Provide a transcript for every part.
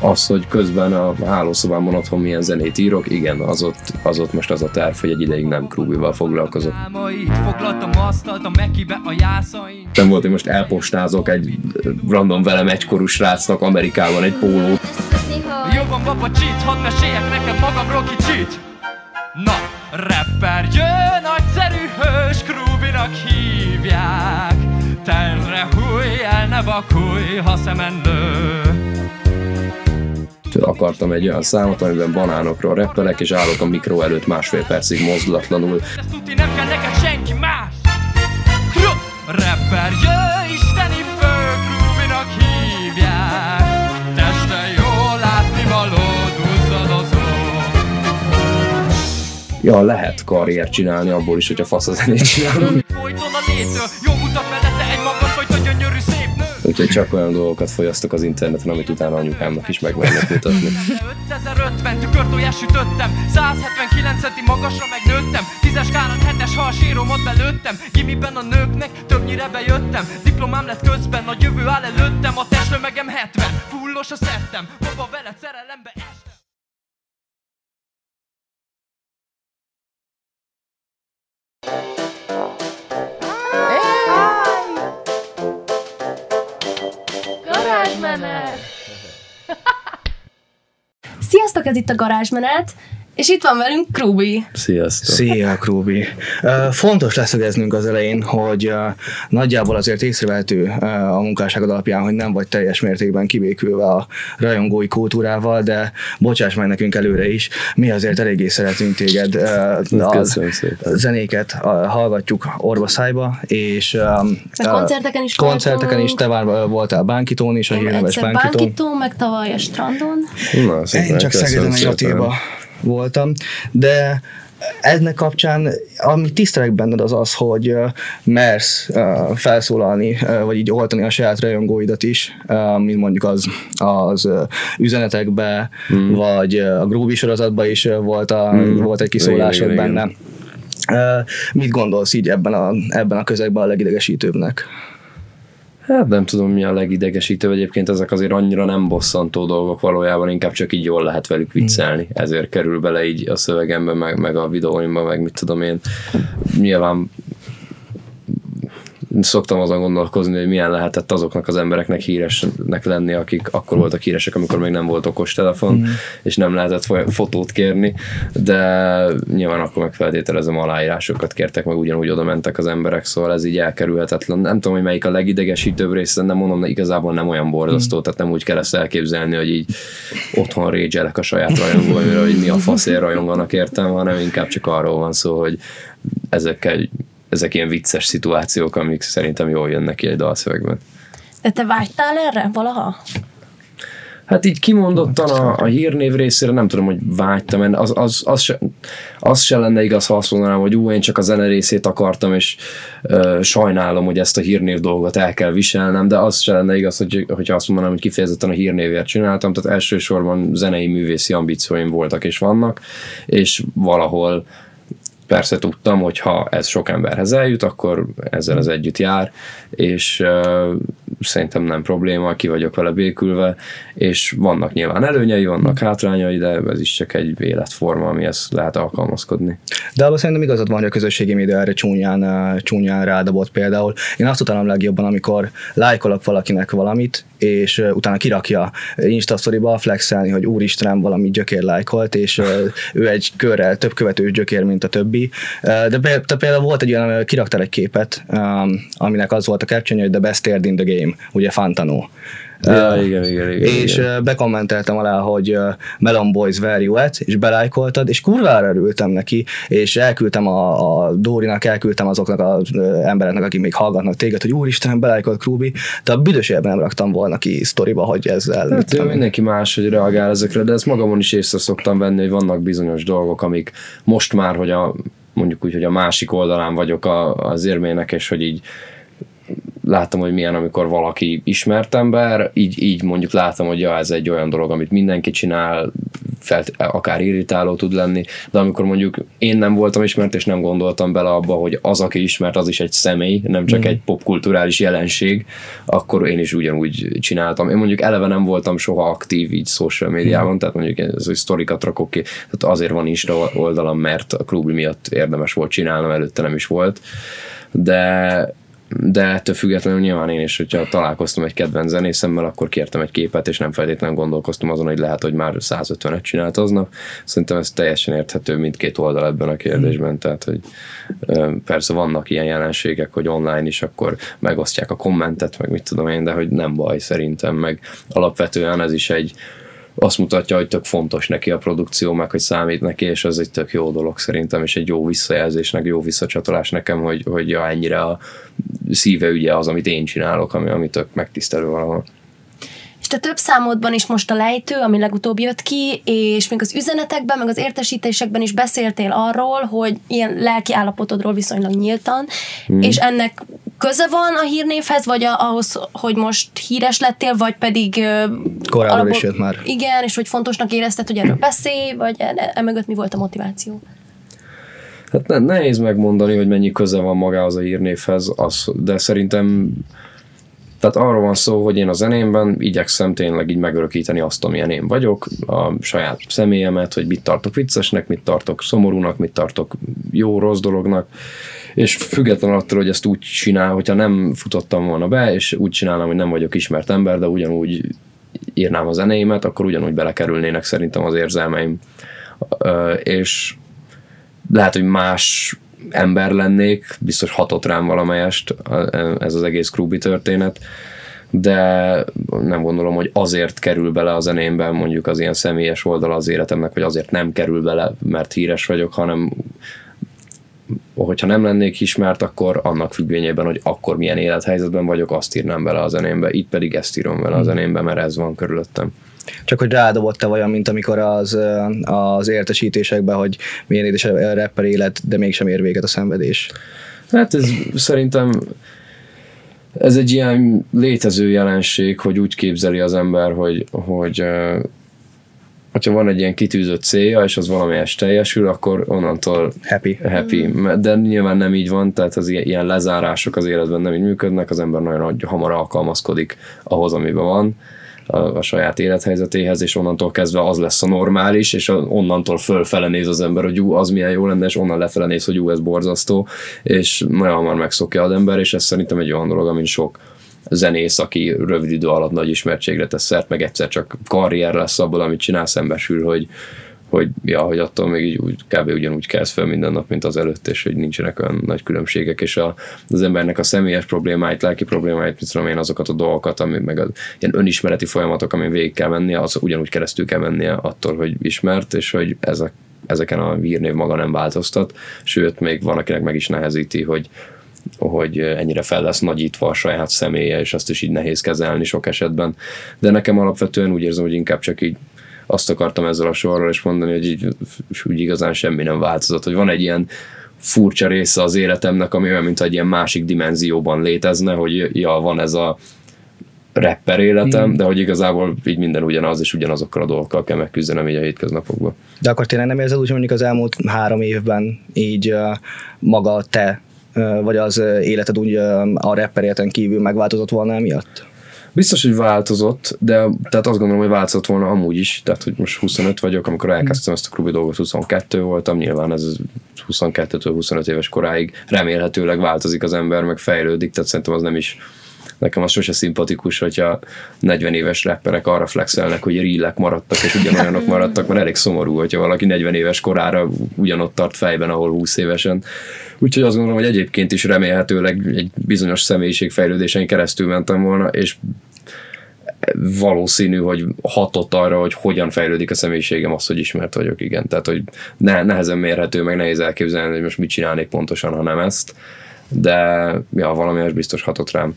az, hogy közben a hálószobámon otthon milyen zenét írok, igen, az ott, az ott most az a terv, hogy egy ideig nem krúbival foglalkozok. Nem volt, hogy most elpostázok egy random velem egykorú srácnak Amerikában egy pólót. Jó van, baba, cheat, hadd meséljek nekem magamról kicsit. Na, rapper jön, nagyszerű hős, Krúbinak hívják. Tenre húj, el ne vakulj, ha szemen lő akartam egy olyan számot, amiben banánokról reppelek, és állok a mikro előtt másfél percig mozdulatlanul. Ezt tudni nem kell neked senki más! Rapper, jö, isteni fő, Rubinak hívják. Teste jó látni való, duzzadozó. Ja, lehet karrier csinálni abból is, hogyha fasz a zenét csinálunk. Folyton a létől, Úgyhogy csak olyan dolgokat fogyasztok az interneten, amit utána anyukámnak is meg mernek mutatni. 5050 tükörtojás sütöttem, 179 centi magasra megnőttem, 10-es káron 7-es hal síromat belőttem, gimiben a nőknek többnyire bejöttem, diplomám lett közben, a jövő áll előttem, a testtömegem 70, fullos a szettem, baba veled szerelembe estem. Sziasztok, ez itt a garázsmenet, és itt van velünk Krúbi. Sziasztok. Szia, Krúbi. Fontos leszögeznünk az elején, hogy nagyjából azért észrevehető a munkásságod alapján, hogy nem vagy teljes mértékben kibékülve a rajongói kultúrával, de bocsáss meg nekünk előre is, mi azért eléggé szeretünk téged. A zenéket hallgatjuk orva szájba, és a koncerteken is koncerteken is, te már voltál Bánkitón is, a hírneves Bánkitón. Bánkitón, meg tavaly a strandon. Na, Én csak Szegeden a Attiba voltam, de ennek kapcsán, ami tisztelek benned az az, hogy mersz felszólalni, vagy így oltani a saját rajongóidat is, mint mondjuk az, az üzenetekbe, mm. vagy a Groovy sorozatban is volt, a, mm. volt egy kiszólásod benne. Igen. Mit gondolsz így ebben a, ebben a közegben a legidegesítőbbnek? Hát nem tudom, mi a legidegesítő, egyébként ezek azért annyira nem bosszantó dolgok valójában, inkább csak így jól lehet velük viccelni, ezért kerül bele így a szövegembe, meg, meg a videóimba, meg mit tudom én. Nyilván szoktam azon gondolkozni, hogy milyen lehetett azoknak az embereknek híresnek lenni, akik akkor voltak híresek, amikor még nem volt okostelefon, mm. és nem lehetett fotót kérni, de nyilván akkor meg feltételezem aláírásokat kértek, meg ugyanúgy oda mentek az emberek, szóval ez így elkerülhetetlen. Nem tudom, hogy melyik a legidegesítőbb része, nem mondom, de igazából nem olyan borzasztó, mm. tehát nem úgy kell ezt elképzelni, hogy így otthon régyelek a saját rajongóimra, hogy mi a faszér rajonganak értem, hanem inkább csak arról van szó, hogy ezekkel ezek ilyen vicces szituációk, amik szerintem jól jönnek ki egy dalszövegben. De te vágytál erre valaha? Hát így kimondottan a, a hírnév részére nem tudom, hogy vágytam, mert az, az, az, se, az se lenne igaz, ha azt mondanám, hogy ú, én csak a zene részét akartam, és ö, sajnálom, hogy ezt a hírnév dolgot el kell viselnem, de az se lenne igaz, hogy, hogyha azt mondanám, hogy kifejezetten a hírnévért csináltam, tehát elsősorban zenei művészi ambícióim voltak és vannak, és valahol persze tudtam, hogy ha ez sok emberhez eljut, akkor ezzel az együtt jár, és uh, szerintem nem probléma, ki vagyok vele békülve, és vannak nyilván előnyei, vannak hátrányai, de ez is csak egy életforma, amihez lehet alkalmazkodni. De abban szerintem igazad van, hogy a közösségi média erre csúnyán, csúnyán rádobott például. Én azt utálom legjobban, amikor lájkolok valakinek valamit, és utána kirakja Insta storyba flexelni, hogy úristenem valami gyökér lájkolt, és ő egy körrel több követős gyökér, mint a többi. De például volt egy olyan, kiraktál egy képet, aminek az volt a caption, hogy the best in the game, ugye Fantano. Ja, uh, igen, igen, igen, és igen. bekommenteltem alá, hogy Melon Boys where you at, és belájkoltad, és kurvára örültem neki, és elküldtem a, a Dórinak, elküldtem azoknak az embereknek, akik még hallgatnak téged, hogy úristen, belájkolt Krúbi, de a büdös nem raktam volna ki sztoriba, hogy ezzel... Hát, mindenki más, hogy reagál ezekre, de ezt magamon is észre szoktam venni, hogy vannak bizonyos dolgok, amik most már, hogy a mondjuk úgy, hogy a másik oldalán vagyok a, az érmének, és hogy így látom, hogy milyen, amikor valaki ismert ember, így, így mondjuk látom, hogy ja, ez egy olyan dolog, amit mindenki csinál, felt, akár irritáló tud lenni, de amikor mondjuk én nem voltam ismert, és nem gondoltam bele abba, hogy az, aki ismert, az is egy személy, nem csak mm. egy popkulturális jelenség, akkor én is ugyanúgy csináltam. Én mondjuk eleve nem voltam soha aktív így social médiában, mm. tehát mondjuk ez, hogy sztorikat rakok ki, tehát azért van Insta oldalam, mert a klub miatt érdemes volt csinálnom, előtte nem is volt, de de ettől függetlenül nyilván én is, hogyha találkoztam egy kedvenc zenészemmel, akkor kértem egy képet, és nem feltétlenül gondolkoztam azon, hogy lehet, hogy már 150-et csinált aznap. Szerintem ez teljesen érthető mindkét oldal ebben a kérdésben, tehát hogy persze vannak ilyen jelenségek, hogy online is akkor megosztják a kommentet, meg mit tudom én, de hogy nem baj szerintem, meg alapvetően ez is egy azt mutatja, hogy tök fontos neki a produkció, meg hogy számít neki, és ez egy tök jó dolog szerintem, és egy jó visszajelzésnek, jó visszacsatolás nekem, hogy, hogy ja, ennyire a szíve ügye az, amit én csinálok, ami, ami tök megtisztelő valahol. És te több számodban is most a lejtő, ami legutóbb jött ki, és még az üzenetekben, meg az értesítésekben is beszéltél arról, hogy ilyen lelki állapotodról viszonylag nyíltan, hmm. és ennek köze van a hírnévhez, vagy a, ahhoz, hogy most híres lettél, vagy pedig... Korábban alapból, is jött már. Igen, és hogy fontosnak érezted, hogy erről beszélj, vagy emögött mi volt a motiváció? Hát ne, nehéz megmondani, hogy mennyi köze van magához a hírnévhez, az, de szerintem tehát arról van szó, hogy én a zenémben igyekszem tényleg így megörökíteni azt, amilyen én vagyok, a saját személyemet, hogy mit tartok viccesnek, mit tartok szomorúnak, mit tartok jó, rossz dolognak, és független attól, hogy ezt úgy csinál, hogyha nem futottam volna be, és úgy csinálnám, hogy nem vagyok ismert ember, de ugyanúgy írnám a zenéimet, akkor ugyanúgy belekerülnének szerintem az érzelmeim. És lehet, hogy más ember lennék, biztos hatott rám valamelyest ez az egész Krubi történet, de nem gondolom, hogy azért kerül bele a zenémben mondjuk az ilyen személyes oldal az életemnek, vagy azért nem kerül bele, mert híres vagyok, hanem hogyha nem lennék ismert, akkor annak függvényében, hogy akkor milyen élethelyzetben vagyok, azt írnám bele a zenémbe. Itt pedig ezt írom bele a hmm. zenémbe, mert ez van körülöttem. Csak hogy rádobott-e olyan, mint amikor az, az értesítésekben, hogy milyen édes a rapper élet, de mégsem ér véget a szenvedés. Hát ez szerintem ez egy ilyen létező jelenség, hogy úgy képzeli az ember, hogy, hogy hogyha van egy ilyen kitűzött célja, és az valamelyest teljesül, akkor onnantól happy. happy. De nyilván nem így van, tehát az ilyen lezárások az életben nem így működnek, az ember nagyon hamar alkalmazkodik ahhoz, amiben van a, a saját élethelyzetéhez, és onnantól kezdve az lesz a normális, és onnantól fölfele néz az ember, hogy ú, az milyen jó lenne, és onnan lefele néz, hogy ú, ez borzasztó, és nagyon hamar megszokja az ember, és ez szerintem egy olyan dolog, amin sok zenész, aki rövid idő alatt nagy ismertségre tesz szert, meg egyszer csak karrier lesz abból, amit csinál, szembesül, hogy, hogy, ja, hogy attól még így úgy, kb. ugyanúgy kezd fel minden nap, mint az előtt, és hogy nincsenek olyan nagy különbségek, és a, az embernek a személyes problémáit, lelki problémáit, mit tudom én, azokat a dolgokat, ami meg az ilyen önismereti folyamatok, ami végig kell mennie, az ugyanúgy keresztül kell mennie attól, hogy ismert, és hogy ezek, ezeken a hírnév maga nem változtat, sőt, még van, akinek meg is nehezíti, hogy, hogy ennyire fel lesz nagyítva a saját személye, és azt is így nehéz kezelni sok esetben. De nekem alapvetően úgy érzem, hogy inkább csak így azt akartam ezzel a sorral is mondani, hogy így, úgy igazán semmi nem változott, hogy van egy ilyen furcsa része az életemnek, ami olyan, mint egy ilyen másik dimenzióban létezne, hogy ja, van ez a rapper életem, mm. de hogy igazából így minden ugyanaz, és ugyanazokkal a dolgokkal kell megküzdenem így a hétköznapokban. De akkor tényleg nem érzed úgy, hogy mondjuk az elmúlt három évben így uh, maga te, vagy az életed úgy a rapper kívül megváltozott volna emiatt? Biztos, hogy változott, de tehát azt gondolom, hogy változott volna amúgy is, tehát hogy most 25 vagyok, amikor elkezdtem ezt a klubi dolgot, 22 voltam, nyilván ez 22-től 25 éves koráig remélhetőleg változik az ember, meg fejlődik, tehát szerintem az nem is nekem az sose szimpatikus, hogyha 40 éves rapperek arra flexelnek, hogy rillek maradtak, és ugyanolyanok maradtak, mert elég szomorú, hogyha valaki 40 éves korára ugyanott tart fejben, ahol 20 évesen. Úgyhogy azt gondolom, hogy egyébként is remélhetőleg egy bizonyos személyiségfejlődésen keresztül mentem volna, és valószínű, hogy hatott arra, hogy hogyan fejlődik a személyiségem az, hogy ismert vagyok, igen. Tehát, hogy ne, nehezen mérhető, meg nehéz elképzelni, hogy most mit csinálnék pontosan, ha nem ezt. De ja, valami az biztos hatott rám.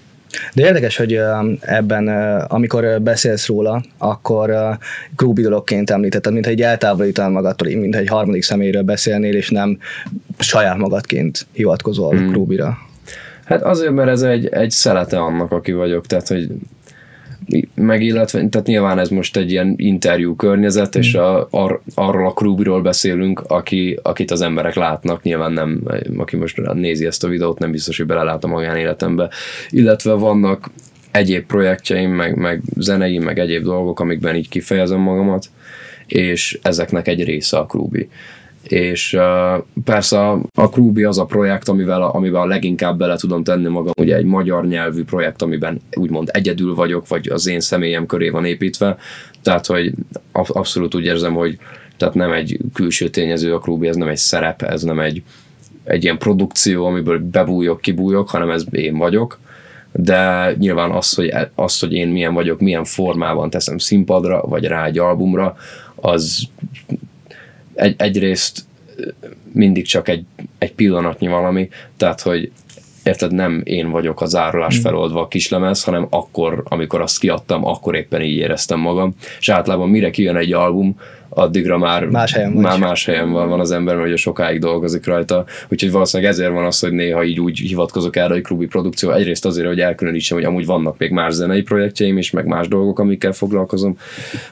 De érdekes, hogy ebben, amikor beszélsz róla, akkor grúbi dologként említetted, mintha egy eltávolítanál magadtól, mintha egy harmadik személyről beszélnél, és nem saját magadként hivatkozol hmm. grúbira. Hát azért, mert ez egy, egy szelete annak, aki vagyok, tehát hogy meg illetve, tehát nyilván ez most egy ilyen interjú környezet, mm. és a, ar, arról a Krubiról beszélünk, aki, akit az emberek látnak, nyilván nem, aki most nézi ezt a videót, nem biztos, hogy belelát a magánéletembe, illetve vannak egyéb projektjeim, meg, meg zeneim, meg egyéb dolgok, amikben így kifejezem magamat, és ezeknek egy része a Krubi és persze a, a Krubi az a projekt, amivel, amivel leginkább bele tudom tenni magam, ugye egy magyar nyelvű projekt, amiben úgymond egyedül vagyok, vagy az én személyem köré van építve, tehát hogy abszolút úgy érzem, hogy tehát nem egy külső tényező a Krubi, ez nem egy szerep, ez nem egy, egy ilyen produkció, amiből bebújok, kibújok, hanem ez én vagyok, de nyilván az, hogy, az, hogy én milyen vagyok, milyen formában teszem színpadra, vagy rá egy albumra, az egy, egyrészt mindig csak egy, egy pillanatnyi valami, tehát hogy érted, nem én vagyok az árulás hmm. feloldva a kislemez, hanem akkor, amikor azt kiadtam, akkor éppen így éreztem magam. És általában mire kijön egy album, addigra már más helyen, már más helyen van, van az ember, mert ugye sokáig dolgozik rajta. Úgyhogy valószínűleg ezért van az, hogy néha így úgy hivatkozok erre, hogy klubi produkció. Egyrészt azért, hogy elkülönítsem, hogy amúgy vannak még más zenei projektjeim is, meg más dolgok, amikkel foglalkozom.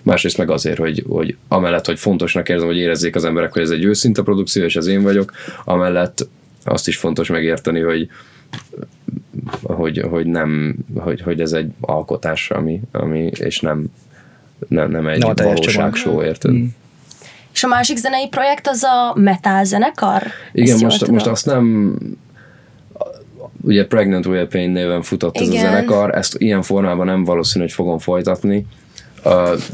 Másrészt meg azért, hogy, hogy amellett, hogy fontosnak érzem, hogy érezzék az emberek, hogy ez egy őszinte produkció, és ez én vagyok, amellett azt is fontos megérteni, hogy hogy, hogy nem, hogy, hogy ez egy alkotás, ami, ami és nem, nem, nem egy no, valóságshow, érted? Mm. És a másik zenei projekt az a metal zenekar? Igen, most, most azt nem ugye Pregnant Will Pain néven futott Igen. ez a zenekar, ezt ilyen formában nem valószínű, hogy fogom folytatni,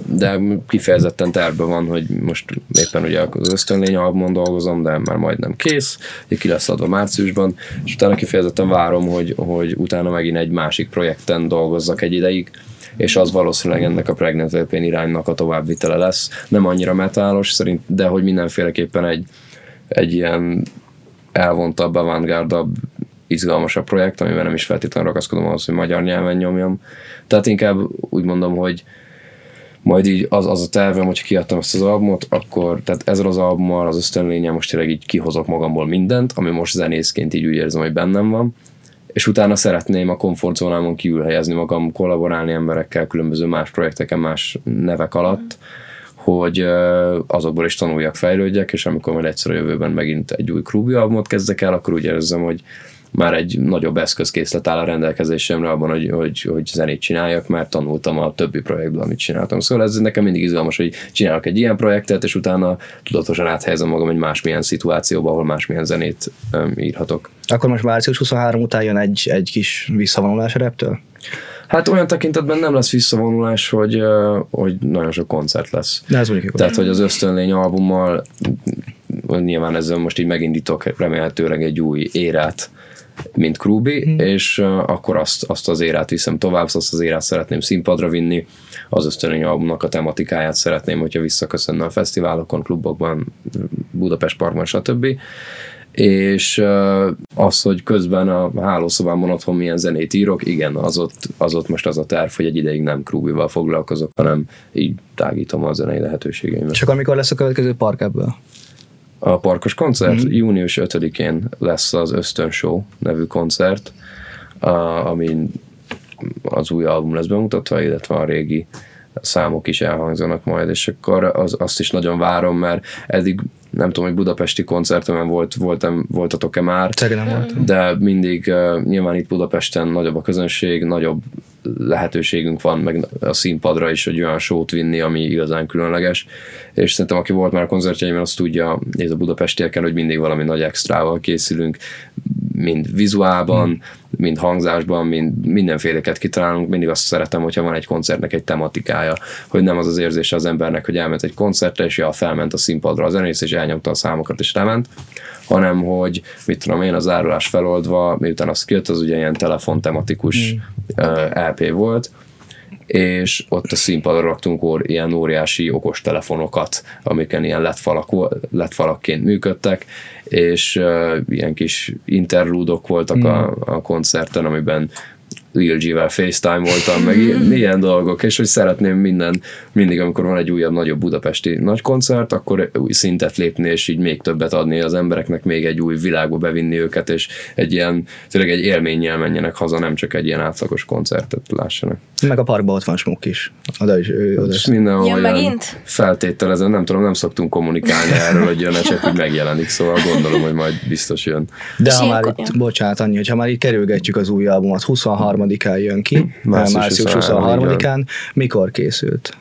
de kifejezetten terve van, hogy most éppen ugye az Ösztönlény albumon dolgozom, de már majdnem kész, ki lesz adva márciusban, és utána kifejezetten várom, hogy, hogy utána megint egy másik projekten dolgozzak egy ideig, és az valószínűleg ennek a Pregnant LP iránynak a továbbvitele lesz. Nem annyira metálos szerint, de hogy mindenféleképpen egy, egy ilyen elvontabb, avantgárdabb, izgalmasabb projekt, amiben nem is feltétlenül ragaszkodom ahhoz, hogy magyar nyelven nyomjam. Tehát inkább úgy mondom, hogy majd így az, az a tervem, hogyha kiadtam ezt az albumot, akkor tehát ezzel az albummal, az ösztönlénye most tényleg így kihozok magamból mindent, ami most zenészként így úgy érzem, hogy bennem van, és utána szeretném a komfortzónámon kívül helyezni magam, kollaborálni emberekkel különböző más projekteken, más nevek alatt, hogy azokból is tanuljak, fejlődjek, és amikor majd egyszer a jövőben megint egy új Krubi albumot kezdek el, akkor úgy érzem, hogy már egy nagyobb eszközkészlet áll a rendelkezésemre abban, hogy, hogy, hogy zenét csináljak, mert tanultam a többi projektből, amit csináltam. Szóval ez nekem mindig izgalmas, hogy csinálok egy ilyen projektet, és utána tudatosan áthelyezem magam egy másmilyen szituációba, ahol másmilyen zenét um, írhatok. Akkor most március 23 után jön egy, egy kis visszavonulás a reptől? Hát olyan tekintetben nem lesz visszavonulás, hogy, hogy nagyon sok koncert lesz. De ez Tehát, hogy az Ösztönlény albummal nyilván ezzel most így megindítok remélhetőleg egy új érát mint Krubi, hmm. és akkor azt, azt az érát viszem tovább, azt az érát szeretném színpadra vinni, az ösztönény albumnak a tematikáját szeretném, hogyha visszaköszönne a fesztiválokon, klubokban, Budapest Parkban, stb. És az, hogy közben a hálószobámon otthon milyen zenét írok, igen, az ott, az ott most az a terv, hogy egy ideig nem Krubival foglalkozok, hanem így tágítom a zenei lehetőségeimet. Csak amikor lesz a következő park ebből? A parkos koncert. Mm. Június 5-én lesz az Ösztön Show nevű koncert, a, ami az új album lesz bemutatva, illetve a régi számok is elhangzanak majd, és akkor az, azt is nagyon várom, mert eddig nem tudom, hogy budapesti koncertemen volt, voltam, voltatok-e már, de mindig uh, nyilván itt Budapesten nagyobb a közönség, nagyobb lehetőségünk van meg a színpadra is, hogy olyan sót vinni, ami igazán különleges, és szerintem aki volt már a koncertjeimen, azt tudja, ez a budapestieken, hogy mindig valami nagy extrával készülünk, mind vizuálban, hmm. mind hangzásban, mind mindenféleket kitalálunk, mindig azt szeretem, hogyha van egy koncertnek egy tematikája, hogy nem az az érzése az embernek, hogy elment egy koncertre, és ja, felment a színpadra a zenész, és elnyomta a számokat, és lement, hanem hogy, mit tudom én, az árulás feloldva, miután az kijött, az ugye ilyen telefontematikus mm. LP volt, és ott a színpadra raktunk or, ilyen óriási okos telefonokat, amiken ilyen letfalak, letfalakként működtek, és uh, ilyen kis interlúdok voltak mm. a, a koncerten, amiben Lil G-vel FaceTime voltam, meg ilyen dolgok, és hogy szeretném minden, mindig, amikor van egy újabb, nagyobb budapesti nagy koncert, akkor új szintet lépni, és így még többet adni az embereknek, még egy új világba bevinni őket, és egy ilyen, tényleg egy élménnyel menjenek haza, nem csak egy ilyen átlagos koncertet lássanak. Meg a parkban ott van smuk is. Oda is, ő, oda És minden Jön olyan megint? feltételezem, nem tudom, nem szoktunk kommunikálni erről, hogy jön csak hogy megjelenik, szóval gondolom, hogy majd biztos jön. De ha már itt, bocsánat, annyi, hogy ha már itt kerülgetjük az új albumot, 23-án jön ki, Március március 23-án. 23-án, mikor készült?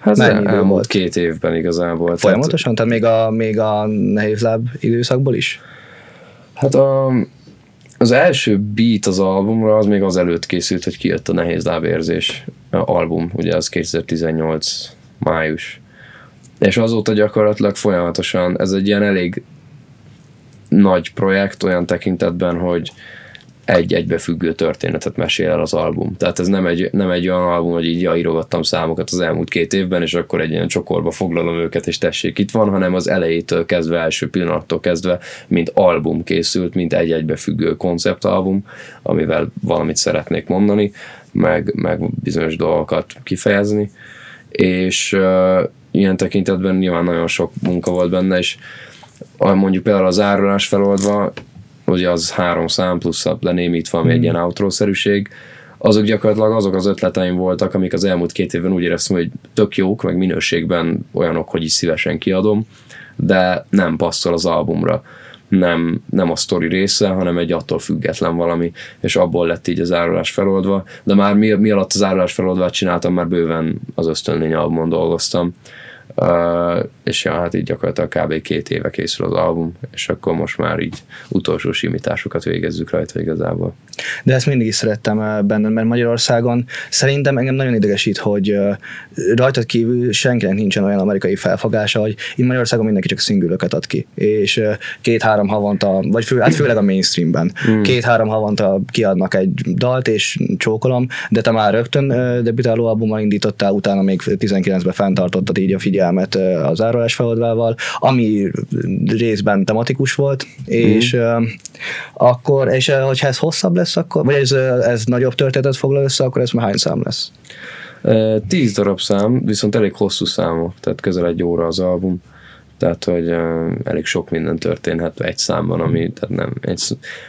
Hát Mennyi elmúlt volt? két évben igazából. Folyamatosan? Tehát még a, még a nehéz láb időszakból is? Hát a, az első beat az albumra az még az előtt készült, hogy kijött a Nehéz Lábérzés album, ugye az 2018 május. És azóta gyakorlatilag folyamatosan, ez egy ilyen elég nagy projekt olyan tekintetben, hogy egy egybefüggő történetet mesél el az album. Tehát ez nem egy, nem egy olyan album, hogy így írogattam számokat az elmúlt két évben, és akkor egy ilyen csokorba foglalom őket, és tessék, itt van, hanem az elejétől kezdve, első pillanattól kezdve, mint album készült, mint egy egybefüggő konceptalbum, amivel valamit szeretnék mondani, meg, meg bizonyos dolgokat kifejezni, és uh, ilyen tekintetben nyilván nagyon sok munka volt benne, és mondjuk például az árulás feloldva, ugye az három szám plusz lenémítva, ami egy ilyen outro-szerűség, azok gyakorlatilag azok az ötleteim voltak, amik az elmúlt két évben úgy éreztem, hogy tök jók, meg minőségben olyanok, hogy is szívesen kiadom, de nem passzol az albumra. Nem, nem a sztori része, hanem egy attól független valami, és abból lett így az árulás feloldva, de már mi, mi alatt az árulás feloldvát csináltam, már bőven az ösztönlény albumon dolgoztam, Uh, és ja, hát így gyakorlatilag kb. két éve készül az album, és akkor most már így utolsó simításokat végezzük rajta igazából. De ezt mindig is szerettem benned, mert Magyarországon szerintem engem nagyon idegesít, hogy rajtad kívül senkinek nincsen olyan amerikai felfogása, hogy itt Magyarországon mindenki csak szingülöket ad ki, és két-három havonta, vagy fő, hát főleg a mainstreamben, mm. két-három havonta kiadnak egy dalt, és csókolom, de te már rögtön debütáló albummal indítottál, utána még 19-ben fenntartottad így a figyelmet eh, az árulás feloldvával, ami részben tematikus volt, és mm. akkor, és hogyha ez hosszabb lesz, akkor, vagy ez, ez nagyobb történetet foglal össze, akkor ez már hány szám lesz? Tíz darab szám, viszont elég hosszú számok, tehát közel egy óra az album, tehát hogy uh, elég sok minden történhet egy számban, ami, tehát nem, egy,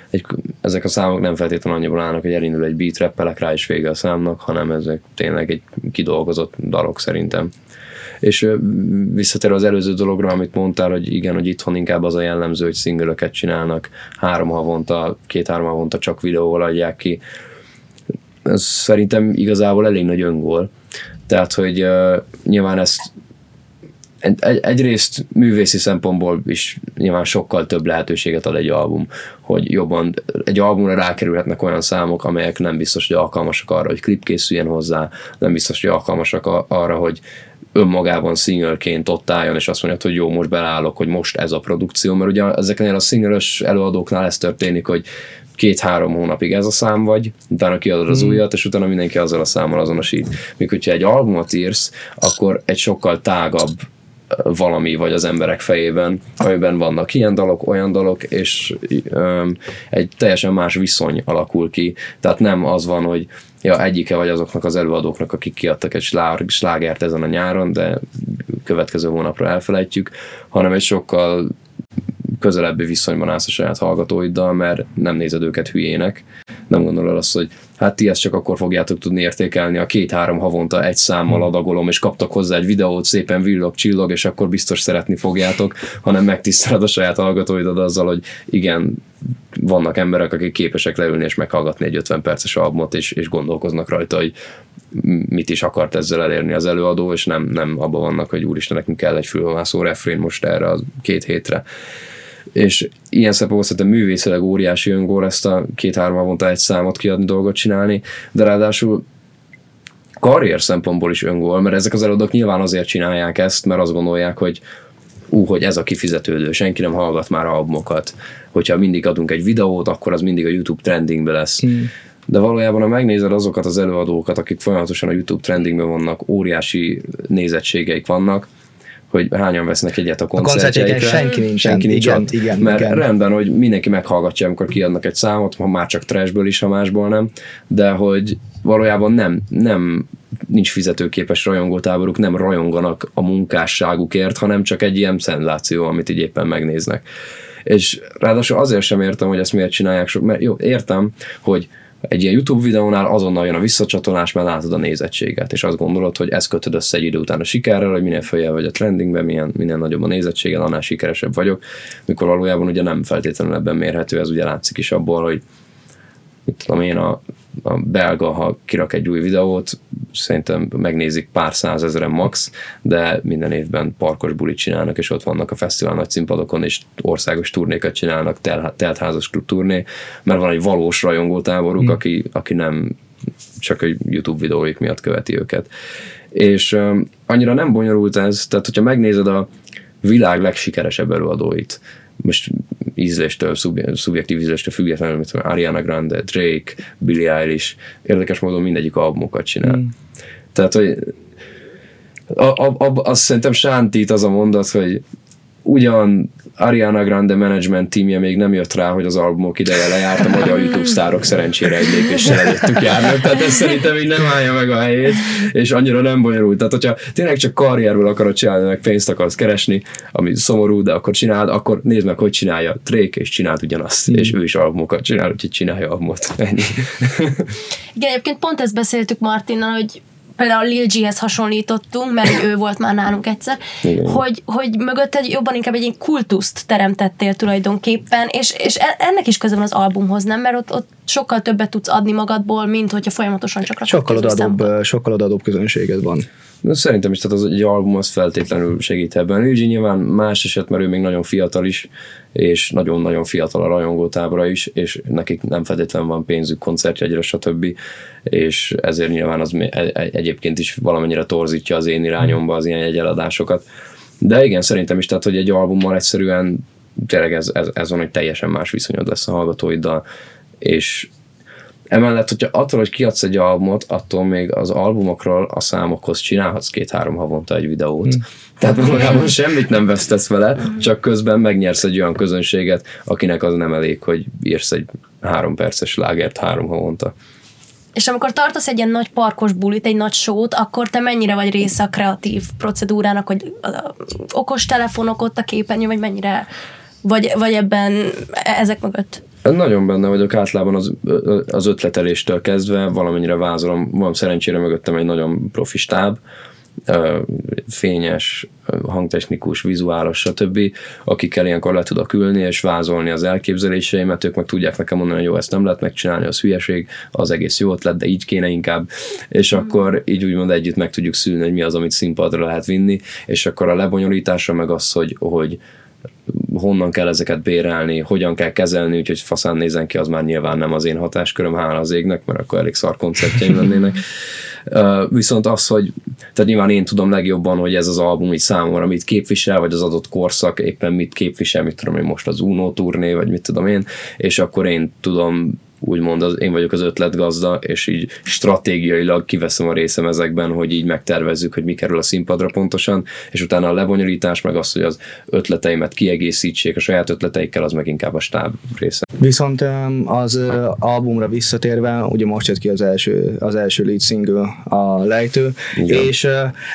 egy, ezek a számok nem feltétlenül annyiból állnak, hogy elindul egy beat, rappelek rá és vége a számnak, hanem ezek tényleg egy kidolgozott dalok szerintem. És visszatérve az előző dologra, amit mondtál, hogy igen, hogy itthon inkább az a jellemző, hogy szingölöket csinálnak, három havonta, két-három havonta csak videóval adják ki. Ez szerintem igazából elég nagy öngól. Tehát, hogy uh, nyilván ezt egy, egy, egyrészt művészi szempontból is nyilván sokkal több lehetőséget ad egy album, hogy jobban egy albumra rákerülhetnek olyan számok, amelyek nem biztos, hogy alkalmasak arra, hogy klip készüljen hozzá, nem biztos, hogy alkalmasak arra, hogy önmagában singleként ott álljon, és azt mondja, hogy jó, most belállok, hogy most ez a produkció, mert ugye ezeknél a singles előadóknál ez történik, hogy két-három hónapig ez a szám vagy, utána kiadod az újat, és utána mindenki azzal a számmal azonosít. Míg hogyha egy albumot írsz, akkor egy sokkal tágabb valami vagy az emberek fejében, amiben vannak ilyen dalok, olyan dalok, és um, egy teljesen más viszony alakul ki. Tehát nem az van, hogy ja, egyike vagy azoknak az előadóknak, akik kiadtak egy slár, slágert ezen a nyáron, de következő hónapra elfelejtjük, hanem egy sokkal közelebbi viszonyban állsz a saját hallgatóiddal, mert nem nézed őket hülyének. Nem gondolod azt, hogy hát ti ezt csak akkor fogjátok tudni értékelni, a két-három havonta egy számmal adagolom, és kaptak hozzá egy videót, szépen villog, csillog, és akkor biztos szeretni fogjátok, hanem megtiszteled a saját hallgatóidat azzal, hogy igen, vannak emberek, akik képesek leülni és meghallgatni egy 50 perces albumot, és, és gondolkoznak rajta, hogy mit is akart ezzel elérni az előadó, és nem, nem abban vannak, hogy úristen, nekünk kell egy fülhamászó refrén most erre a két hétre és ilyen szempontból szerintem művészileg óriási öngól ezt a két-három havonta egy számot kiadni, dolgot csinálni, de ráadásul karrier szempontból is öngól, mert ezek az előadók nyilván azért csinálják ezt, mert azt gondolják, hogy ú, hogy ez a kifizetődő, senki nem hallgat már albumokat. Hogyha mindig adunk egy videót, akkor az mindig a YouTube trendingbe lesz. Mm. De valójában, ha megnézed azokat az előadókat, akik folyamatosan a YouTube trendingben vannak, óriási nézettségeik vannak, hogy hányan vesznek egyet a koncertjeikre. A senki nincs. Senki nincs igen, ott, igen, mert igen. rendben, hogy mindenki meghallgatja, amikor kiadnak egy számot, ha már csak trashből is, ha másból nem, de hogy valójában nem, nem nincs fizetőképes rajongótáboruk, nem rajonganak a munkásságukért, hanem csak egy ilyen szenzáció, amit így éppen megnéznek. És ráadásul azért sem értem, hogy ezt miért csinálják sok, mert jó, értem, hogy egy ilyen YouTube videónál azonnal jön a visszacsatolás, mert látod a nézettséget, és azt gondolod, hogy ez kötöd össze egy idő után a sikerrel, hogy minél följel vagy a trendingben, milyen, minél nagyobb a nézettsége, annál sikeresebb vagyok, mikor valójában ugye nem feltétlenül ebben mérhető, ez ugye látszik is abból, hogy mit tudom én, a, a belga, ha kirak egy új videót, szerintem megnézik pár százezeren max, de minden évben parkos bulit csinálnak, és ott vannak a fesztivál nagy színpadokon, és országos turnékat csinálnak, tel, teltházas turné, mert van egy valós rajongótáboruk, hmm. aki, aki nem csak a YouTube videóik miatt követi őket. És um, annyira nem bonyolult ez, tehát hogyha megnézed a világ legsikeresebb előadóit, most ízléstől, szubjektív ízléstől függetlenül, mint Ariana Grande, Drake, Billie Eilish, érdekes módon mindegyik albumokat csinál. Mm. Tehát, hogy a, a, a, azt szerintem sántít az a mondat, hogy ugyan Ariana Grande management teamje még nem jött rá, hogy az albumok ideje lejárt, a magyar YouTube sztárok szerencsére egy lépéssel előttük járnak, tehát ez szerintem így nem állja meg a helyét, és annyira nem bonyolult. Tehát, hogyha tényleg csak karrierből akarod csinálni, meg pénzt akarsz keresni, ami szomorú, de akkor csináld, akkor nézd meg, hogy csinálja Drake, és csináld ugyanazt, mm. és ő is albumokat csinál, úgyhogy csinálja albumot. Ennyi. Igen, egyébként pont ezt beszéltük Martinnal, hogy például Lil G-hez hasonlítottunk, mert ő volt már nálunk egyszer, hogy, hogy mögött egy, jobban inkább egy ilyen kultuszt teremtettél tulajdonképpen, és, és e, ennek is köze van az albumhoz, nem? Mert ott, ott sokkal többet tudsz adni magadból, mint hogyha folyamatosan csak sokkal odadóbb, sokkal odadóbb közönséged van. Szerintem is, tehát az egy album az feltétlenül segít ebben. G nyilván más eset, mert ő még nagyon fiatal is, és nagyon-nagyon fiatal a rajongótábora is, és nekik nem feltétlenül van pénzük koncertjegyre, stb. És ezért nyilván az e- e- egyébként is valamennyire torzítja az én irányomba az ilyen jegyeladásokat. De igen, szerintem is, tehát, hogy egy albummal egyszerűen tényleg ez, ez, ez van, hogy teljesen más viszonyod lesz a hallgatóiddal, és Emellett, hogyha attól, hogy kiadsz egy albumot, attól még az albumokról a számokhoz csinálhatsz két-három havonta egy videót. Hmm. Tehát valójában semmit nem vesztesz vele, csak közben megnyersz egy olyan közönséget, akinek az nem elég, hogy írsz egy három perces lágert három havonta. És amikor tartasz egy ilyen nagy parkos bulit, egy nagy sót, akkor te mennyire vagy része a kreatív procedúrának, hogy okos telefonok ott a képernyő, vagy mennyire vagy, vagy ebben ezek mögött? Nagyon benne vagyok általában az, az ötleteléstől kezdve, valamennyire vázolom, van szerencsére mögöttem egy nagyon profi stáb, fényes, hangtechnikus, vizuálos, stb., akikkel ilyenkor le tudok ülni és vázolni az elképzeléseimet, ők meg tudják nekem mondani, hogy jó, ezt nem lehet megcsinálni, az hülyeség, az egész jó ötlet, de így kéne inkább, és mm. akkor így úgymond együtt meg tudjuk szülni, hogy mi az, amit színpadra lehet vinni, és akkor a lebonyolítása meg az, hogy, hogy honnan kell ezeket bérelni, hogyan kell kezelni, úgyhogy faszán nézen ki, az már nyilván nem az én hatásköröm, hála az égnek, mert akkor elég szar konceptjeim lennének. Uh, viszont az, hogy tehát nyilván én tudom legjobban, hogy ez az album így számomra mit képvisel, vagy az adott korszak éppen mit képvisel, mit tudom én most az Uno turné, vagy mit tudom én, és akkor én tudom úgymond az, én vagyok az ötletgazda, és így stratégiailag kiveszem a részem ezekben, hogy így megtervezzük, hogy mi kerül a színpadra pontosan, és utána a lebonyolítás, meg az, hogy az ötleteimet kiegészítsék a saját ötleteikkel, az meg inkább a stáb része. Viszont az albumra visszatérve, ugye most jött ki az első, az első lead single, a lejtő, Igen. és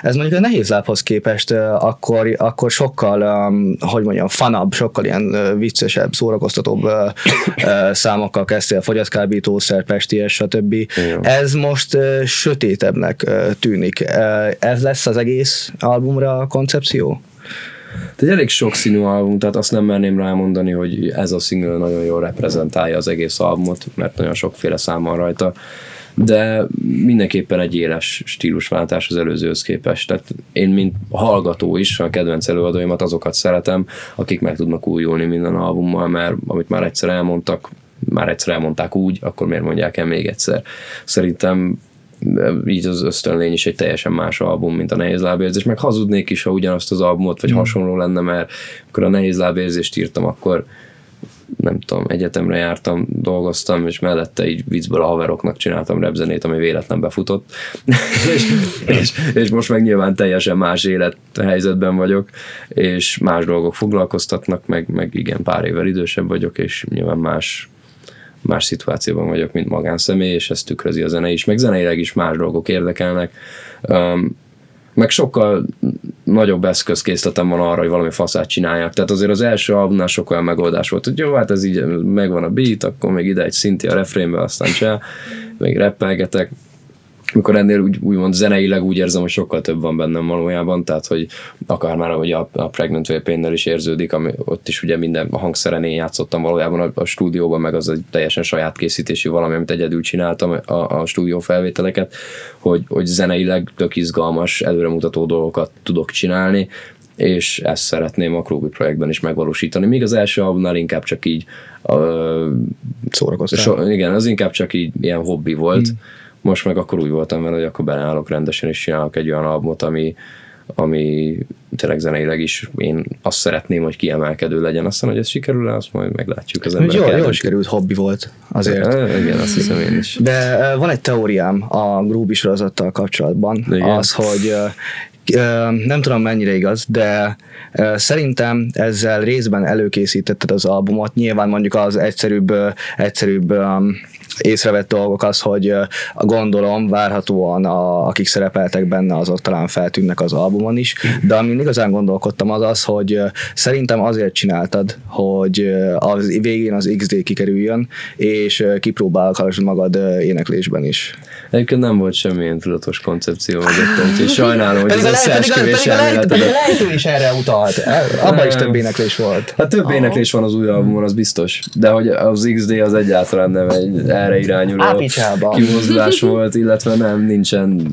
ez mondjuk a nehéz lábhoz képest akkor, akkor sokkal, hogy mondjam, fanabb, sokkal ilyen viccesebb, szórakoztatóbb számokkal kezdtél fogyatkábítószer, pesties, stb. Igen. Ez most uh, sötétebbnek uh, tűnik. Uh, ez lesz az egész albumra a koncepció? egy elég sokszínű album, tehát azt nem merném rámondani, hogy ez a single nagyon jól reprezentálja az egész albumot, mert nagyon sokféle szám van rajta de mindenképpen egy éles stílusváltás az előzőhöz képest. Tehát én, mint hallgató is, a kedvenc előadóimat azokat szeretem, akik meg tudnak újulni minden albummal, mert amit már egyszer elmondtak, már egyszer elmondták úgy, akkor miért mondják el még egyszer. Szerintem így az ösztönlény is egy teljesen más album, mint a Nehéz lábérzés, meg hazudnék is, ha ugyanazt az albumot, vagy mm. hasonló lenne, mert amikor a Nehéz lábérzést írtam, akkor nem tudom, egyetemre jártam, dolgoztam, és mellette így viccből a haveroknak csináltam repzenét, ami véletlen befutott. és, és, és, most meg nyilván teljesen más élethelyzetben vagyok, és más dolgok foglalkoztatnak, meg, meg igen, pár évvel idősebb vagyok, és nyilván más más szituációban vagyok, mint magánszemély, és ezt tükrözi a zene is, meg zeneileg is más dolgok érdekelnek. Um, meg sokkal nagyobb eszközkészletem van arra, hogy valami faszát csináljak. Tehát azért az első albumnál sok olyan megoldás volt, hogy jó, hát ez így megvan a beat, akkor még ide egy szinti a refrénbe, aztán csá, még rappelgetek, mikor ennél úgy, úgymond zeneileg úgy érzem, hogy sokkal több van bennem valójában, tehát hogy akár már ahogy a, a Pregnant Way is érződik, ami ott is ugye minden a hangszeren én játszottam valójában a, a stúdióban, meg az egy teljesen saját készítésű valami, amit egyedül csináltam a, a stúdió felvételeket, hogy, hogy zeneileg tök izgalmas, előremutató dolgokat tudok csinálni, és ezt szeretném a Krubi projektben is megvalósítani. Míg az első albumnál inkább csak így uh, szórakoztál. So, igen, az inkább csak így ilyen hobbi volt, hmm most meg akkor úgy voltam vele, hogy akkor beleállok rendesen, és csinálok egy olyan albumot, ami, ami tényleg zeneileg is én azt szeretném, hogy kiemelkedő legyen. Aztán, hogy ez sikerül azt majd meglátjuk az emberek. Jó, jól sikerült hobbi volt azért. Ja, igen, azt hiszem én is. De van egy teóriám a Groovy sorozattal kapcsolatban, igen. az, hogy nem tudom mennyire igaz, de szerintem ezzel részben előkészítetted az albumot. Nyilván mondjuk az egyszerűbb, egyszerűbb észrevett dolgok az, hogy gondolom várhatóan a, akik szerepeltek benne, azok talán feltűnnek az albumon is, de amin igazán gondolkodtam az az, hogy szerintem azért csináltad, hogy az végén az XD kikerüljön, és kipróbálhass magad éneklésben is. Egyébként nem volt semmilyen tudatos koncepció mögöttem, úgyhogy sajnálom, hogy ez összeesküvés elméleted. Pedig a lejtő is erre utalt. Abban is több éneklés volt. Hát több éneklés van az új albumon, az biztos. De hogy az XD az egyáltalán nem egy erre irányuló kimozdulás volt, illetve nem, nincsen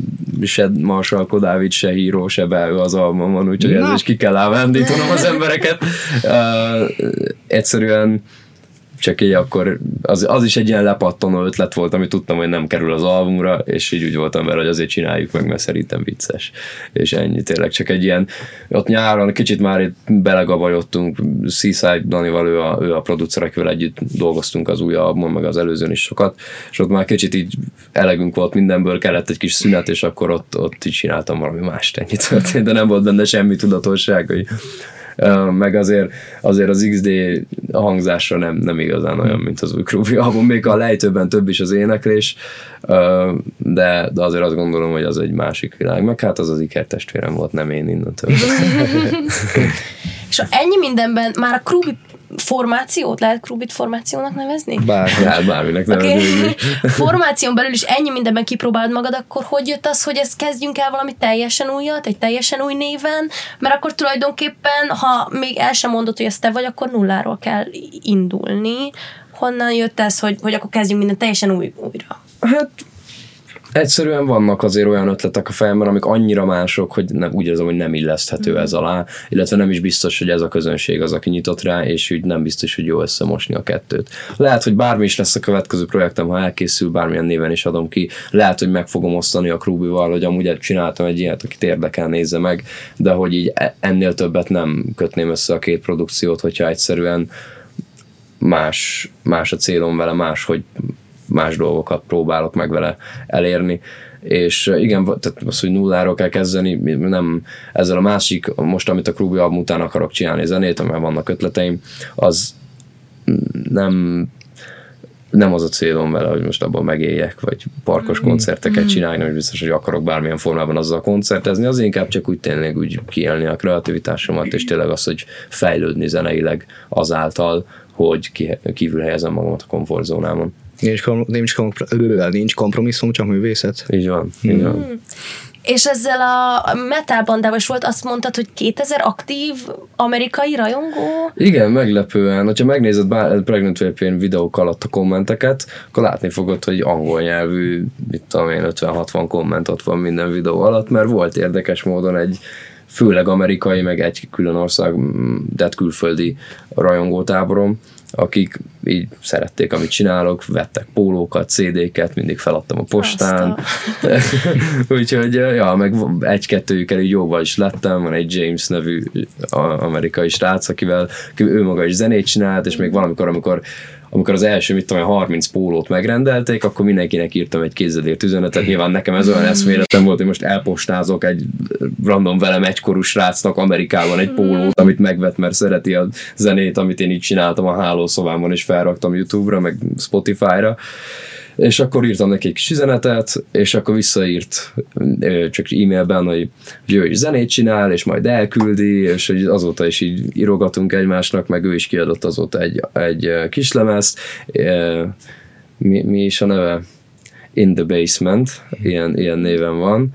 se Marshall Kodávid, se híró, se belő az albumon, úgyhogy ez is ki kell elvendítanom az embereket. Uh, egyszerűen csak így akkor az, az is egy ilyen lepattanó ötlet volt, amit tudtam, hogy nem kerül az albumra, és így úgy voltam vele, hogy azért csináljuk meg, mert szerintem vicces. És ennyi tényleg, csak egy ilyen, ott nyáron kicsit már itt belegabajottunk, Seaside Danival, ő a, ő a producer, akivel együtt dolgoztunk az új albumon, meg az előzőn is sokat, és ott már kicsit így elegünk volt mindenből, kellett egy kis szünet, és akkor ott, ott így csináltam valami más ennyit történt, de nem volt benne semmi tudatosság, hogy meg azért, azért az XD hangzása nem, nem igazán olyan, mint az új Kruvi album, még a lejtőben több is az éneklés, de, de azért azt gondolom, hogy az egy másik világ, meg hát az az ikertestvérem volt, nem én innentől. És ennyi mindenben már a Kruvi formációt lehet Krubit formációnak nevezni? Bár, hát bárminek nevezni. Okay. Formáción belül is ennyi mindenben kipróbálod magad, akkor hogy jött az, hogy ezt kezdjünk el valami teljesen újat, egy teljesen új néven, mert akkor tulajdonképpen, ha még el sem mondod, hogy ez te vagy, akkor nulláról kell indulni. Honnan jött ez, hogy, hogy akkor kezdjünk minden teljesen új, újra? Hát egyszerűen vannak azért olyan ötletek a fejemben, amik annyira mások, hogy nem, úgy érzem, hogy nem illeszthető mm. ez alá, illetve nem is biztos, hogy ez a közönség az, aki nyitott rá, és úgy nem biztos, hogy jó összemosni a kettőt. Lehet, hogy bármi is lesz a következő projektem, ha elkészül, bármilyen néven is adom ki, lehet, hogy meg fogom osztani a Krubival, hogy amúgy csináltam egy ilyet, akit érdekel, nézze meg, de hogy így e- ennél többet nem kötném össze a két produkciót, hogyha egyszerűen más, más a célom vele, más, hogy más dolgokat próbálok meg vele elérni és igen, tehát az, hogy nulláról kell kezdeni, nem ezzel a másik, most amit a Krubi album után akarok csinálni zenét, amivel vannak ötleteim, az nem nem az a célom vele, hogy most abban megéljek, vagy parkos mm. koncerteket mm. csinálni, hogy biztos, hogy akarok bármilyen formában azzal koncertezni, az inkább csak úgy tényleg úgy kiélni a kreativitásomat, és tényleg az, hogy fejlődni zeneileg azáltal, hogy kívül helyezem magamat a komfortzónámon. Nincs, nincs, nincs kompromisszum, csak művészet. Így van, így van. Hmm. És ezzel a metal bandával is volt, azt mondtad, hogy 2000 aktív amerikai rajongó? Igen, meglepően. Ha megnézed bár Pregnant Vaping videók alatt a kommenteket, akkor látni fogod, hogy angol nyelvű, mit tudom én, 50-60 komment ott van minden videó alatt, mert volt érdekes módon egy főleg amerikai, meg egy külön ország, de külföldi rajongótáborom, akik így szerették, amit csinálok, vettek pólókat, CD-ket, mindig feladtam a postán. Úgyhogy, ja, meg egy-kettőjükkel így jóval is lettem, van egy James nevű amerikai srác, akivel ő maga is zenét csinált, és még valamikor, amikor amikor az első, mit tudom, 30 pólót megrendelték, akkor mindenkinek írtam egy kézzelért üzenetet. Nyilván nekem ez olyan eszméletem volt, hogy most elpostázok egy random velem egykorú srácnak Amerikában egy pólót, amit megvet, mert szereti a zenét, amit én így csináltam a hálószobámban, és felraktam YouTube-ra, meg Spotify-ra és akkor írtam neki kis üzenetet, és akkor visszaírt csak e-mailben, hogy ő is zenét csinál, és majd elküldi, és hogy azóta is így írogatunk egymásnak, meg ő is kiadott azóta egy, egy kislemezt. Mi, mi is a neve? In the Basement, ilyen, ilyen néven van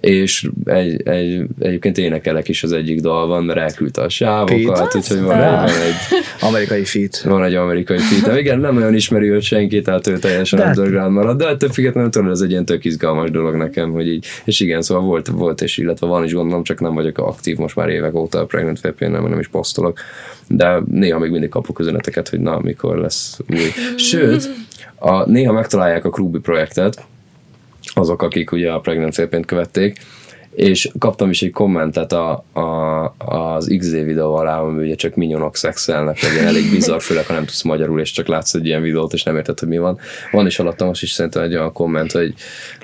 és egy, egy, egyébként énekelek is az egyik dalban, mert elküldte a sávokat, úgyhogy van, egy, van egy amerikai feat. Van egy amerikai feat. Igen, nem nagyon ismeri őt senki, tehát ő teljesen de underground marad, de ettől függetlenül tudod, ez egy ilyen tök izgalmas dolog nekem, hogy így, és igen, szóval volt, volt és illetve van is gondolom, csak nem vagyok aktív most már évek óta a Pregnant vp nem, nem is posztolok, de néha még mindig kapok üzeneteket, hogy na, mikor lesz új. Sőt, a, néha megtalálják a Krubi projektet, azok, akik ugye a Pregnant Szépént követték, és kaptam is egy kommentet a, a, az XZ videó alá, ami ugye csak minyonok szexelnek, vagy elég bizarr, főleg ha nem tudsz magyarul, és csak látsz egy ilyen videót, és nem érted, hogy mi van. Van is alatta most is szerintem egy olyan komment, hogy,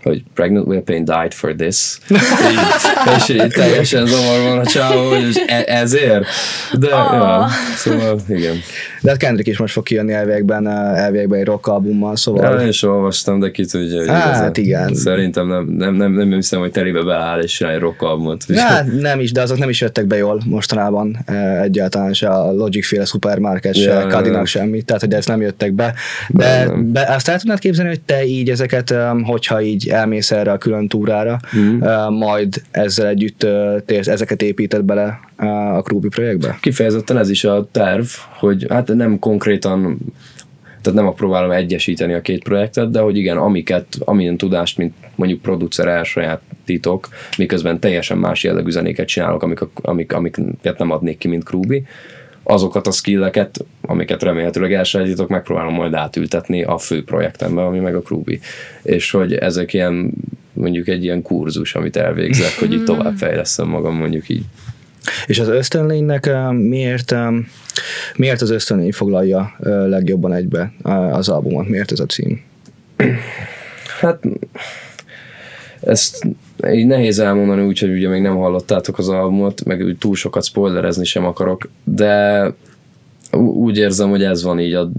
hogy pregnant pain died for this. így, és így teljesen zavar van a csávó, hogy e- ezért. De, oh. ja, szóval igen. De hát Kendrick is most fog kijönni elvégben, elvégben egy rock albummal, szóval... Ja, én is olvastam, de ki tudja, hogy hát, igen. Szerintem nem, nem, nem, nem, hiszem, hogy terébe beáll, és csinálj rock albumot. Ja, nem is, de azok nem is jöttek be jól mostanában egyáltalán se a Logic féle supermarket, se ja, Cadillac semmi, tehát hogy ezt nem jöttek be. De nem. Be, azt el tudnád képzelni, hogy te így ezeket, hogyha így elmész erre a külön túrára, hmm. majd ezzel együtt térsz, ezeket építed bele a Krúbi projektbe? Kifejezetten ez is a terv, hogy hát nem konkrétan tehát nem próbálom egyesíteni a két projektet, de hogy igen, amiket, amilyen tudást, mint mondjuk producer elsajátítok, miközben teljesen más jellegű zenéket csinálok, amik, amik, amiket nem adnék ki, mint Krúbi, azokat a skilleket, amiket remélhetőleg elsajátítok, megpróbálom majd átültetni a fő projektembe, ami meg a Krúbi. És hogy ezek ilyen, mondjuk egy ilyen kurzus, amit elvégzek, hogy így tovább fejleszem magam, mondjuk így. És az ösztönlénynek miért, miért az ösztönlény foglalja legjobban egybe az albumot? Miért ez a cím? Hát ezt így nehéz elmondani úgy, hogy ugye még nem hallottátok az albumot, meg úgy túl sokat spoilerezni sem akarok, de úgy érzem, hogy ez van így, a,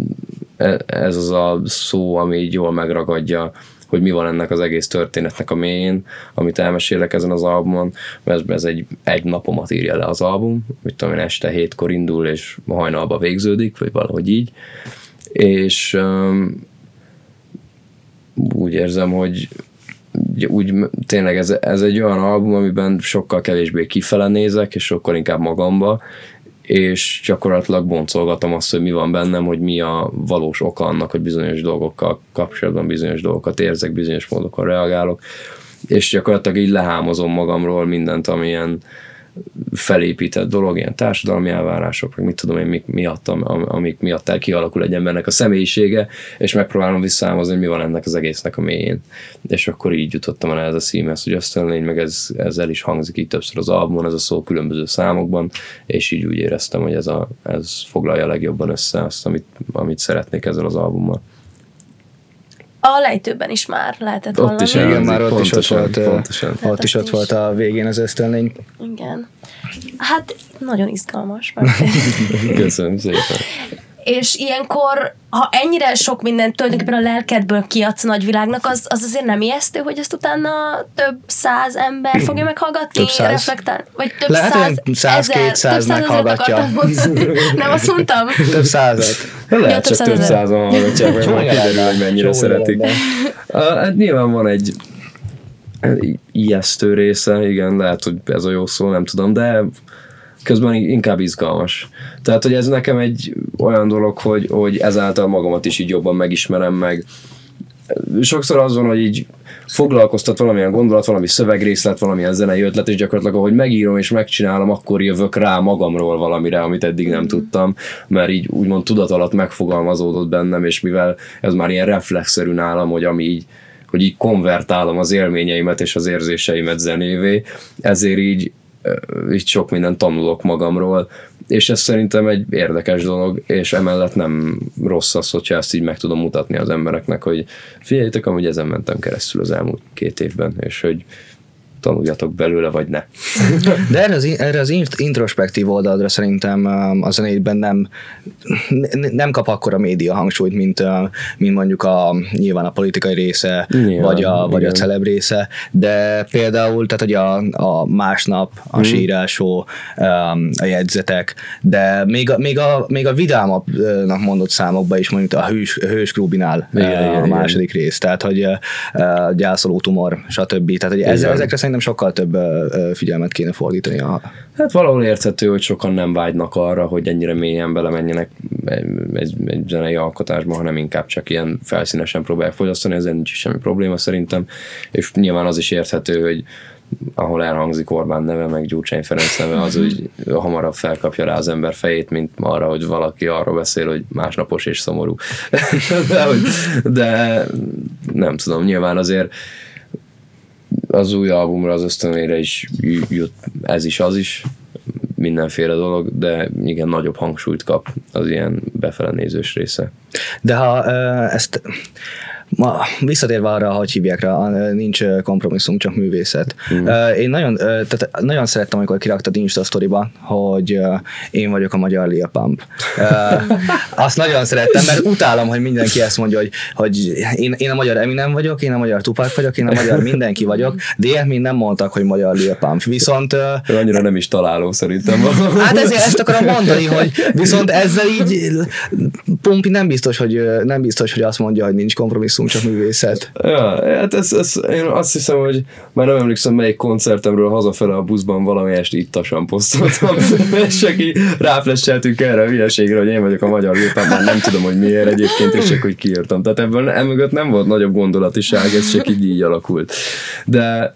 e, ez az a szó, ami így jól megragadja hogy mi van ennek az egész történetnek a mélyén, amit elmesélek ezen az albumon, mert ez egy, egy napomat írja le az album, mit tudom én, este hétkor indul, és hajnalba végződik, vagy valahogy így, és um, úgy érzem, hogy úgy tényleg ez, ez egy olyan album, amiben sokkal kevésbé kifele nézek, és sokkal inkább magamba, és gyakorlatilag boncolgatom azt, hogy mi van bennem, hogy mi a valós oka annak, hogy bizonyos dolgokkal kapcsolatban bizonyos dolgokat érzek, bizonyos módokon reagálok, és gyakorlatilag így lehámozom magamról mindent, amilyen felépített dolog, ilyen társadalmi elvárások, meg mit tudom én, mik miatt, amik miatt el kialakul egy embernek a személyisége, és megpróbálom visszaámozni, hogy mi van ennek az egésznek a mélyén. És akkor így jutottam el ez a színhez, hogy azt lény, meg ez, ez el is hangzik így többször az albumon, ez a szó különböző számokban, és így úgy éreztem, hogy ez, a, ez foglalja legjobban össze azt, amit, amit szeretnék ezzel az albummal. A lejtőben is már lehetett ott Is, igen, már ott pontosan, is ott volt, pontosan. ott is ott volt a végén az ösztönlény. Igen. Hát nagyon izgalmas. Köszönöm szépen és ilyenkor, ha ennyire sok mindent tulajdonképpen a lelkedből kiadsz nagyvilágnak, az, az azért nem ijesztő, hogy ezt utána több száz ember fogja meghallgatni, több száz. reflektál, vagy több Lehet, száz, száz, ezer, kétszáz meghallgatja. nem azt mondtam? több százat. Lehet, ja, csak több százan hallgatják, vagy majd kiderül, hogy mennyire szeretik. Hát nyilván van egy ijesztő része, igen, lehet, hogy ez a jó szó, nem tudom, de közben inkább izgalmas. Tehát, hogy ez nekem egy olyan dolog, hogy, hogy ezáltal magamat is így jobban megismerem meg, sokszor az van, hogy így foglalkoztat valamilyen gondolat, valami szövegrészlet, valamilyen zenei ötlet, és gyakorlatilag ahogy megírom és megcsinálom, akkor jövök rá magamról valamire, amit eddig nem tudtam, mert így úgymond tudat alatt megfogalmazódott bennem, és mivel ez már ilyen reflexzerű nálam, hogy ami így hogy így konvertálom az élményeimet és az érzéseimet zenévé, ezért így, így sok mindent tanulok magamról, és ez szerintem egy érdekes dolog, és emellett nem rossz az, hogyha ezt így meg tudom mutatni az embereknek, hogy figyeljétek, amúgy ezen mentem keresztül az elmúlt két évben, és hogy tanuljatok belőle, vagy ne. De erre az, erre az introspektív oldalra szerintem um, a zenétben nem, nem kap akkora média hangsúlyt, mint, uh, mint mondjuk a, nyilván a politikai része, nyilván, vagy, a, vagy a celeb része, de például, tehát hogy a, a másnap, a hmm. sírásó, um, a jegyzetek, de még a, még a, még a vidámabbnak mondott számokban is mondjuk a hős, hős klubinál igen, a második igen. rész, tehát hogy uh, gyászoló tumor, stb. Tehát hogy ezzel, ezekre szerintem sokkal több figyelmet kéne fordítani. A... Hát valahol érthető, hogy sokan nem vágynak arra, hogy ennyire mélyen belemenjenek egy, egy, egy zenei alkotásba, hanem inkább csak ilyen felszínesen próbálják fogyasztani, ezen nincs semmi probléma szerintem, és nyilván az is érthető, hogy ahol elhangzik Orbán neve, meg Gyurcsány Ferenc neve, az úgy hamarabb felkapja rá az ember fejét, mint arra, hogy valaki arról beszél, hogy másnapos és szomorú. de, de nem tudom, nyilván azért az új albumra, az ösztönére is jut ez is, az is, mindenféle dolog, de igen, nagyobb hangsúlyt kap az ilyen befele része. De ha ezt Ma visszatérve arra, hogy hívják rá, nincs kompromisszum, csak művészet. Mm. Én nagyon, tehát nagyon szerettem, amikor kiraktad Insta sztoriba, hogy én vagyok a magyar Lil Pump. Azt nagyon szerettem, mert utálom, hogy mindenki ezt mondja, hogy, hogy én, én a magyar Eminem vagyok, én a magyar Tupac vagyok, én a magyar mindenki vagyok, de ilyet mind nem mondtak, hogy magyar Lil Pump. Viszont... Annyira nem is találom szerintem. Hát ezért ezt akarom mondani, hogy viszont ezzel így Pumpi nem biztos, hogy, nem biztos, hogy azt mondja, hogy nincs kompromisszum maximum csak művészet. Ja, hát ez, ez, én azt hiszem, hogy már nem emlékszem, melyik koncertemről hazafele a buszban valami este ittasan posztoltam, és így ráflesseltünk erre a hülyeségre, hogy én vagyok a magyar gépem, már nem tudom, hogy miért egyébként, és csak hogy kiírtam. Tehát ebből emögött nem volt nagyobb gondolatiság, ez csak így így alakult. De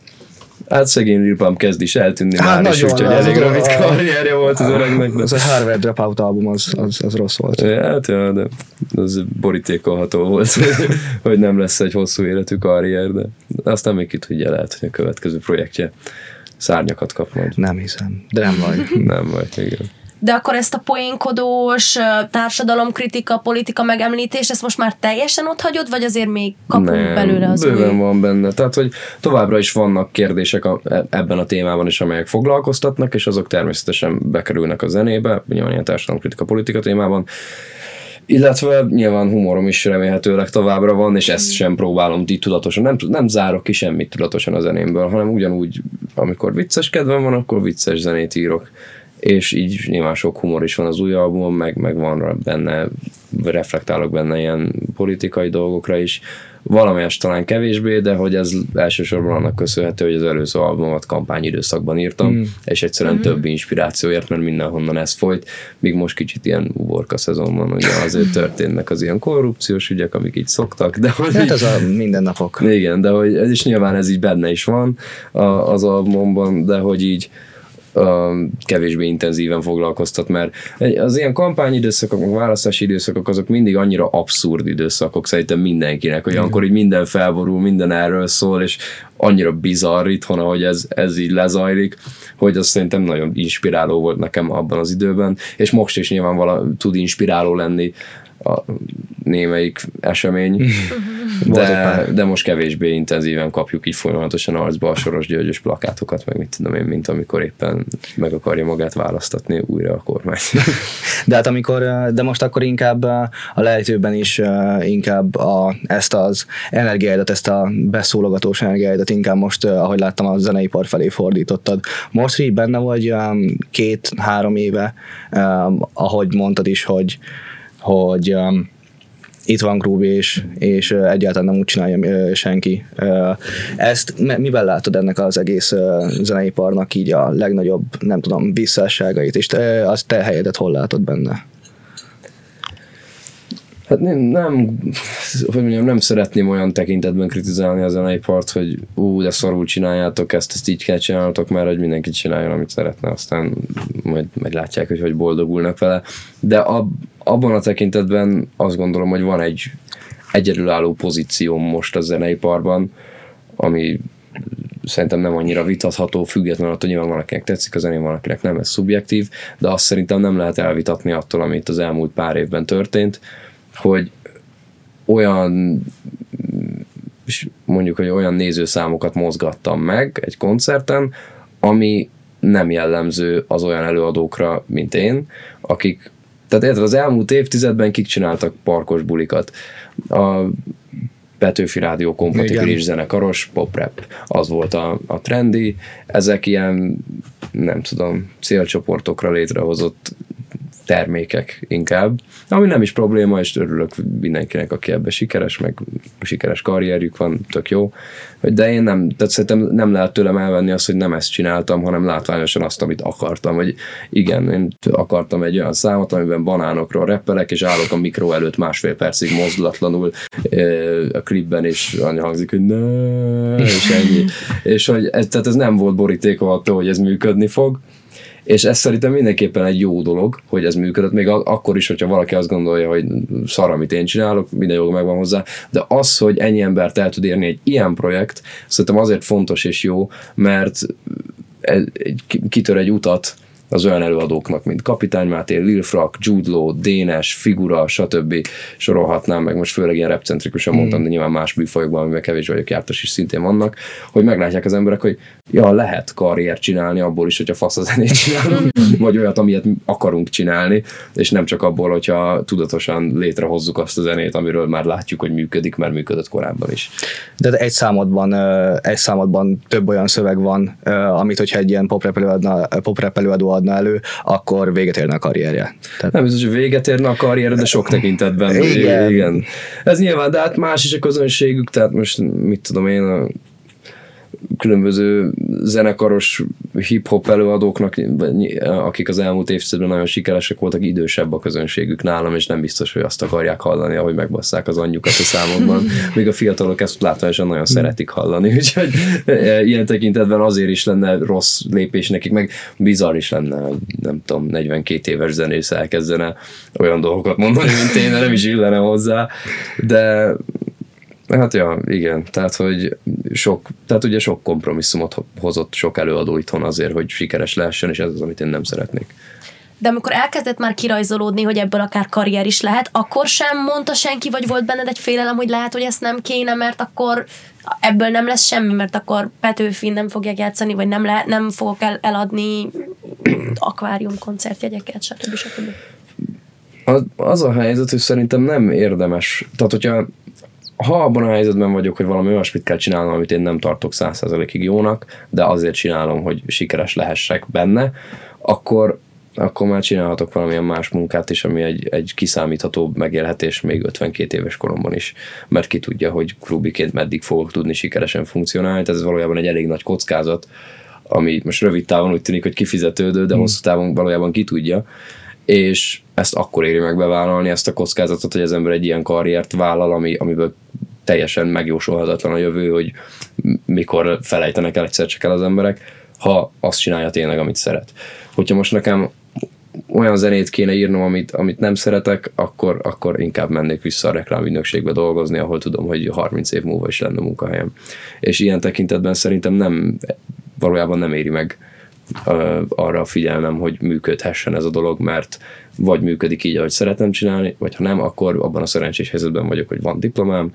Hát szegény Pump kezd is eltűnni hát már, és úgyhogy elég rövid karrierje volt az öregnek. Az a Harvard Dropout album, az, az, az rossz volt. Hát ja, de az borítékolható volt, hogy nem lesz egy hosszú életű karrier, de aztán még ki tudja, lehet, hogy a következő projektje szárnyakat kap majd. Nem hiszem, de nem vagy. nem vagy, igen de akkor ezt a poénkodós társadalomkritika, politika megemlítés, ezt most már teljesen ott hagyod, vagy azért még kapunk Nem, belőle az bőven új... van benne. Tehát, hogy továbbra is vannak kérdések a, e, ebben a témában is, amelyek foglalkoztatnak, és azok természetesen bekerülnek a zenébe, nyilván ilyen társadalomkritika, politika témában, illetve nyilván humorom is remélhetőleg továbbra van, és ezt sem próbálom így tudatosan, nem, nem zárok ki semmit tudatosan a zenémből, hanem ugyanúgy, amikor vicces kedvem van, akkor vicces zenét írok és így nyilván sok humor is van az új albumon, meg, meg van benne, reflektálok benne ilyen politikai dolgokra is, valamelyest talán kevésbé, de hogy ez elsősorban annak köszönhető, hogy az előző albumomat kampányidőszakban írtam, mm. és egyszerűen mm. több inspirációért, mert mindenhonnan ez folyt, míg most kicsit ilyen uborka szezon van, ugye azért történnek az ilyen korrupciós ügyek, amik így szoktak, de hogy hát az a mindennapok. Igen, de hogy ez is nyilván ez így benne is van az albumban, de hogy így kevésbé intenzíven foglalkoztat, mert az ilyen kampányidőszakok, választási időszakok azok mindig annyira abszurd időszakok szerintem mindenkinek, hogy akkor így minden felborul, minden erről szól, és annyira bizarr itthon, ahogy ez, ez így lezajlik, hogy az szerintem nagyon inspiráló volt nekem abban az időben, és most is nyilván vala, tud inspiráló lenni a némelyik esemény, de, de most kevésbé intenzíven kapjuk így folyamatosan arcba a Soros Györgyös plakátokat, meg mit tudom én, mint amikor éppen meg akarja magát választatni újra a kormány. De hát amikor, de most akkor inkább a lejtőben is inkább a, ezt az energiáidat, ezt a beszólogatós energiáidat inkább most, ahogy láttam, a zeneipar felé fordítottad. Most így benne vagy két-három éve, ahogy mondtad is, hogy hogy um, itt van Groove, és, és egyáltalán nem úgy csinálja senki. Ezt mivel látod ennek az egész zeneiparnak így a legnagyobb, nem tudom, visszásságait, és te, az te helyedet hol látod benne? Hát nem, nem, hogy mondjam, nem szeretném olyan tekintetben kritizálni a zeneipart, hogy ú, de szarul csináljátok ezt, ezt így kell csináltok, mert hogy mindenki csináljon, amit szeretne, aztán majd meglátják, hogy hogy boldogulnak vele. De ab, abban a tekintetben azt gondolom, hogy van egy egyedülálló pozícióm most a zeneiparban, ami szerintem nem annyira vitatható, függetlenül attól nyilván valakinek tetszik a zeném, valakinek nem, ez szubjektív, de azt szerintem nem lehet elvitatni attól, amit az elmúlt pár évben történt, hogy olyan mondjuk, hogy olyan nézőszámokat mozgattam meg egy koncerten, ami nem jellemző az olyan előadókra, mint én, akik, tehát érted, az elmúlt évtizedben kik csináltak parkos bulikat. A Petőfi Rádió kompatibilis zenekaros, pop-rap. Az volt a, a trendi. Ezek ilyen, nem tudom, célcsoportokra létrehozott termékek inkább, ami nem is probléma, és örülök mindenkinek, aki ebben sikeres, meg sikeres karrierjük van, tök jó. De én nem, tehát szerintem nem lehet tőlem elvenni azt, hogy nem ezt csináltam, hanem látványosan azt, amit akartam, hogy igen, én akartam egy olyan számot, amiben banánokról reppelek, és állok a mikro előtt másfél percig mozdulatlanul a klipben, és annyi hangzik, hogy ne, és ennyi. és hogy ez, tehát ez nem volt borítékolható, hogy ez működni fog, és ez szerintem mindenképpen egy jó dolog, hogy ez működött, még akkor is, hogyha valaki azt gondolja, hogy szar, amit én csinálok, minden joga megvan hozzá, de az, hogy ennyi embert el tud érni egy ilyen projekt, szerintem azért fontos és jó, mert kitör egy utat, az olyan előadóknak, mint Kapitány Máté, Lil Frak, Jude Law, Dénes, Figura, stb. sorolhatnám, meg most főleg ilyen repcentrikusan mm. mondtam, de nyilván más műfajokban, amiben kevés vagyok jártas is szintén vannak, hogy meglátják az emberek, hogy ja, lehet karriert csinálni abból is, hogyha fasz a zenét csinálunk, vagy olyat, amilyet akarunk csinálni, és nem csak abból, hogyha tudatosan létrehozzuk azt a zenét, amiről már látjuk, hogy működik, mert működött korábban is. De egy számodban, egy számodban több olyan szöveg van, amit hogyha egy ilyen pop előadó adna elő, akkor véget érne a karrierje. Tehát... Nem biztos, hogy véget érne a karrierje, de sok tekintetben. Igen. igen. Ez nyilván, de hát más is a közönségük, tehát most mit tudom én, a különböző zenekaros hip-hop előadóknak, akik az elmúlt évtizedben nagyon sikeresek voltak, idősebb a közönségük nálam, és nem biztos, hogy azt akarják hallani, ahogy megbasszák az anyjukat a számokban. Még a fiatalok ezt látványosan nagyon szeretik hallani, úgyhogy e, ilyen tekintetben azért is lenne rossz lépés nekik, meg bizarr is lenne, nem tudom, 42 éves zenész elkezdene olyan dolgokat mondani, mint én, nem is illene hozzá, de Hát ja, igen, tehát hogy sok, tehát ugye sok kompromisszumot hozott sok előadó itthon azért, hogy sikeres lehessen, és ez az, amit én nem szeretnék. De amikor elkezdett már kirajzolódni, hogy ebből akár karrier is lehet, akkor sem mondta senki, vagy volt benned egy félelem, hogy lehet, hogy ezt nem kéne, mert akkor ebből nem lesz semmi, mert akkor Petőfi nem fogják játszani, vagy nem, le, nem fogok el, eladni akvárium koncertjegyeket, stb. stb. Az a helyzet, hogy szerintem nem érdemes. Tehát, hogyha ha abban a helyzetben vagyok, hogy valami olyasmit kell csinálnom, amit én nem tartok százszerzalékig jónak, de azért csinálom, hogy sikeres lehessek benne, akkor, akkor már csinálhatok valamilyen más munkát is, ami egy, egy kiszámítható megélhetés még 52 éves koromban is, mert ki tudja, hogy klubiként meddig fogok tudni sikeresen funkcionálni, ez valójában egy elég nagy kockázat, ami most rövid távon úgy tűnik, hogy kifizetődő, de mm. hosszú távon valójában ki tudja, és ezt akkor éri meg bevállalni, ezt a kockázatot, hogy az ember egy ilyen karriert vállal, ami, amiből teljesen megjósolhatatlan a jövő, hogy mikor felejtenek el egyszer csak el az emberek, ha azt csinálja tényleg, amit szeret. Hogyha most nekem olyan zenét kéne írnom, amit, amit nem szeretek, akkor, akkor inkább mennék vissza a reklámügynökségbe dolgozni, ahol tudom, hogy 30 év múlva is lenne munkahelyem. És ilyen tekintetben szerintem nem, valójában nem éri meg arra figyelnem, hogy működhessen ez a dolog, mert vagy működik így, ahogy szeretem csinálni, vagy ha nem, akkor abban a szerencsés helyzetben vagyok, hogy van diplomám,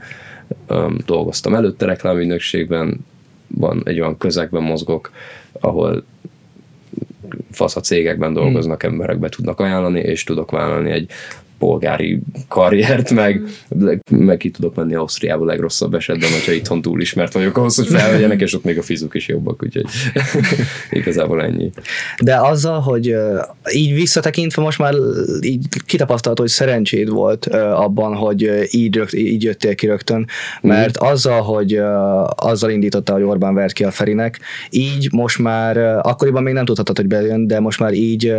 dolgoztam előtte reklámügynökségben, van egy olyan közegben mozgok, ahol fasz a cégekben dolgoznak hmm. emberek be tudnak ajánlani, és tudok vállalni egy polgári karriert, meg, meg ki tudok menni Ausztriába legrosszabb esetben, hogyha itthon túl ismert vagyok ahhoz, hogy felvegyenek, és ott még a fizuk is jobbak, úgyhogy igazából ennyi. De azzal, hogy így visszatekintve most már így kitapasztalható, hogy szerencséd volt abban, hogy így, rögt, így jöttél ki rögtön, mert mm. azzal, hogy azzal indította, hogy Orbán vert ki a Ferinek, így most már, akkoriban még nem tudhatod, hogy bejön, de most már így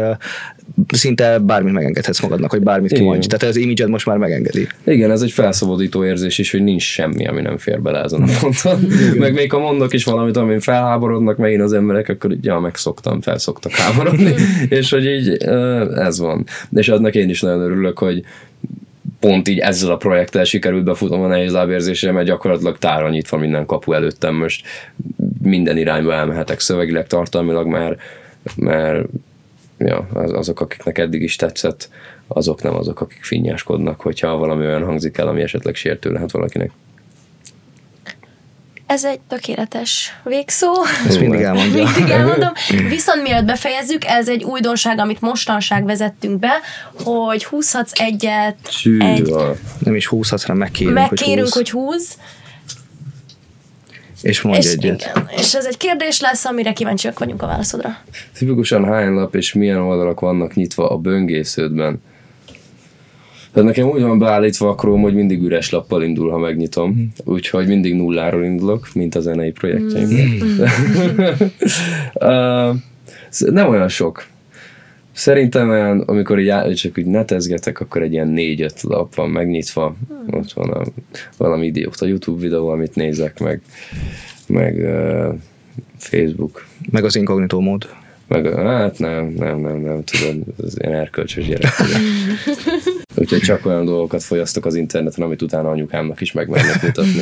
szinte bármit megengedhetsz magadnak, hogy bármit kimondj mondj. Tehát az image most már megengedi. Igen, ez egy felszabadító érzés is, hogy nincs semmi, ami nem fér bele ezen a ponton. meg még ha mondok is valamit, amin felháborodnak megint az emberek, akkor így, ja, megszoktam, felszoktak háborodni. és hogy így ez van. És aznak én is nagyon örülök, hogy pont így ezzel a projekttel sikerült befutnom a nehéz lábérzésre, mert gyakorlatilag tára nyitva minden kapu előttem, most minden irányba elmehetek szövegileg, tartalmilag, mert, mert ja, azok, akiknek eddig is tetszett, azok nem azok, akik finnyáskodnak, hogyha valami olyan hangzik el, ami esetleg sértő lehet valakinek. Ez egy tökéletes végszó. Ezt mindig elmondja. mindig elmondom. Viszont mielőtt befejezzük, ez egy újdonság, amit mostanság vezettünk be, hogy húzhatsz egyet. Sű, egy... Nem is húzhatsz, hanem megkérünk, megkérünk hogy húz. hogy húz. És mondj és egyet. Igen. És ez egy kérdés lesz, amire kíváncsiak vagyunk a válaszodra. Tipikusan hány lap és milyen oldalak vannak nyitva a böngésződben? Tehát nekem úgy van beállítva a Chrome, hogy mindig üres lappal indul, ha megnyitom. Mm. Úgyhogy mindig nulláról indulok, mint a zenei projektjeimben. Mm. uh, nem olyan sok. Szerintem olyan, amikor így csak úgy netezgetek, akkor egy ilyen négy-öt lap van megnyitva, hmm. ott van a, valami idióta YouTube videó, amit nézek, meg, meg uh, Facebook. Meg az inkognitó mód. Meg, hát nem, nem, nem, nem, tudod, az ilyen erkölcsös gyerek. Úgyhogy csak olyan dolgokat fogyasztok az interneten, amit utána anyukámnak is megmernek mutatni.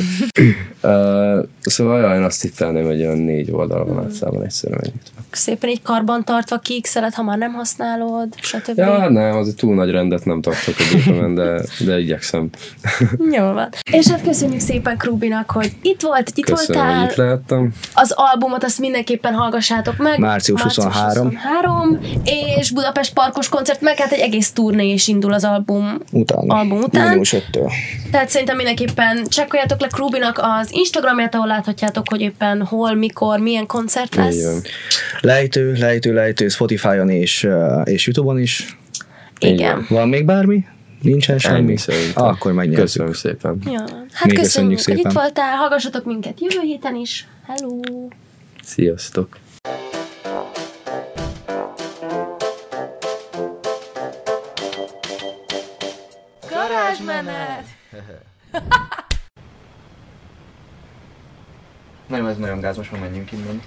uh, szóval jaj, én azt tippelném, hogy olyan négy oldal van általában egyszerűen megnyitva. Szépen így karban tartva kiixeled, ha már nem használod, stb. Ja, nem, az túl nagy rendet nem tartok a gépemen, de, de igyekszem. Jó van. És hát köszönjük szépen Krubinak, hogy itt volt, itt Köszönöm, voltál. itt lehettem. Az albumot azt mindenképpen hallgassátok meg. Március, Március 23. 23. És Budapest Parkos koncert, meg hát egy egész turné is indul az album után. Album után. Tehát szerintem mindenképpen csekkoljátok le Krubinak az Instagramját, ahol láthatjátok, hogy éppen hol, mikor, milyen koncert lesz. Igen. Lejtő, lejtő, lejtő Spotify-on és, és Youtube-on is. Igen. Van még bármi? Nincsen semmi? Ah, akkor megnyerjük. Köszönöm szépen. Ja. Hát Még köszönjük, szépen. hogy itt voltál. Hallgassatok minket jövő héten is. Hello! Sziasztok! Garázsmenet! Nem, ez nagyon gáz, most már menjünk innen.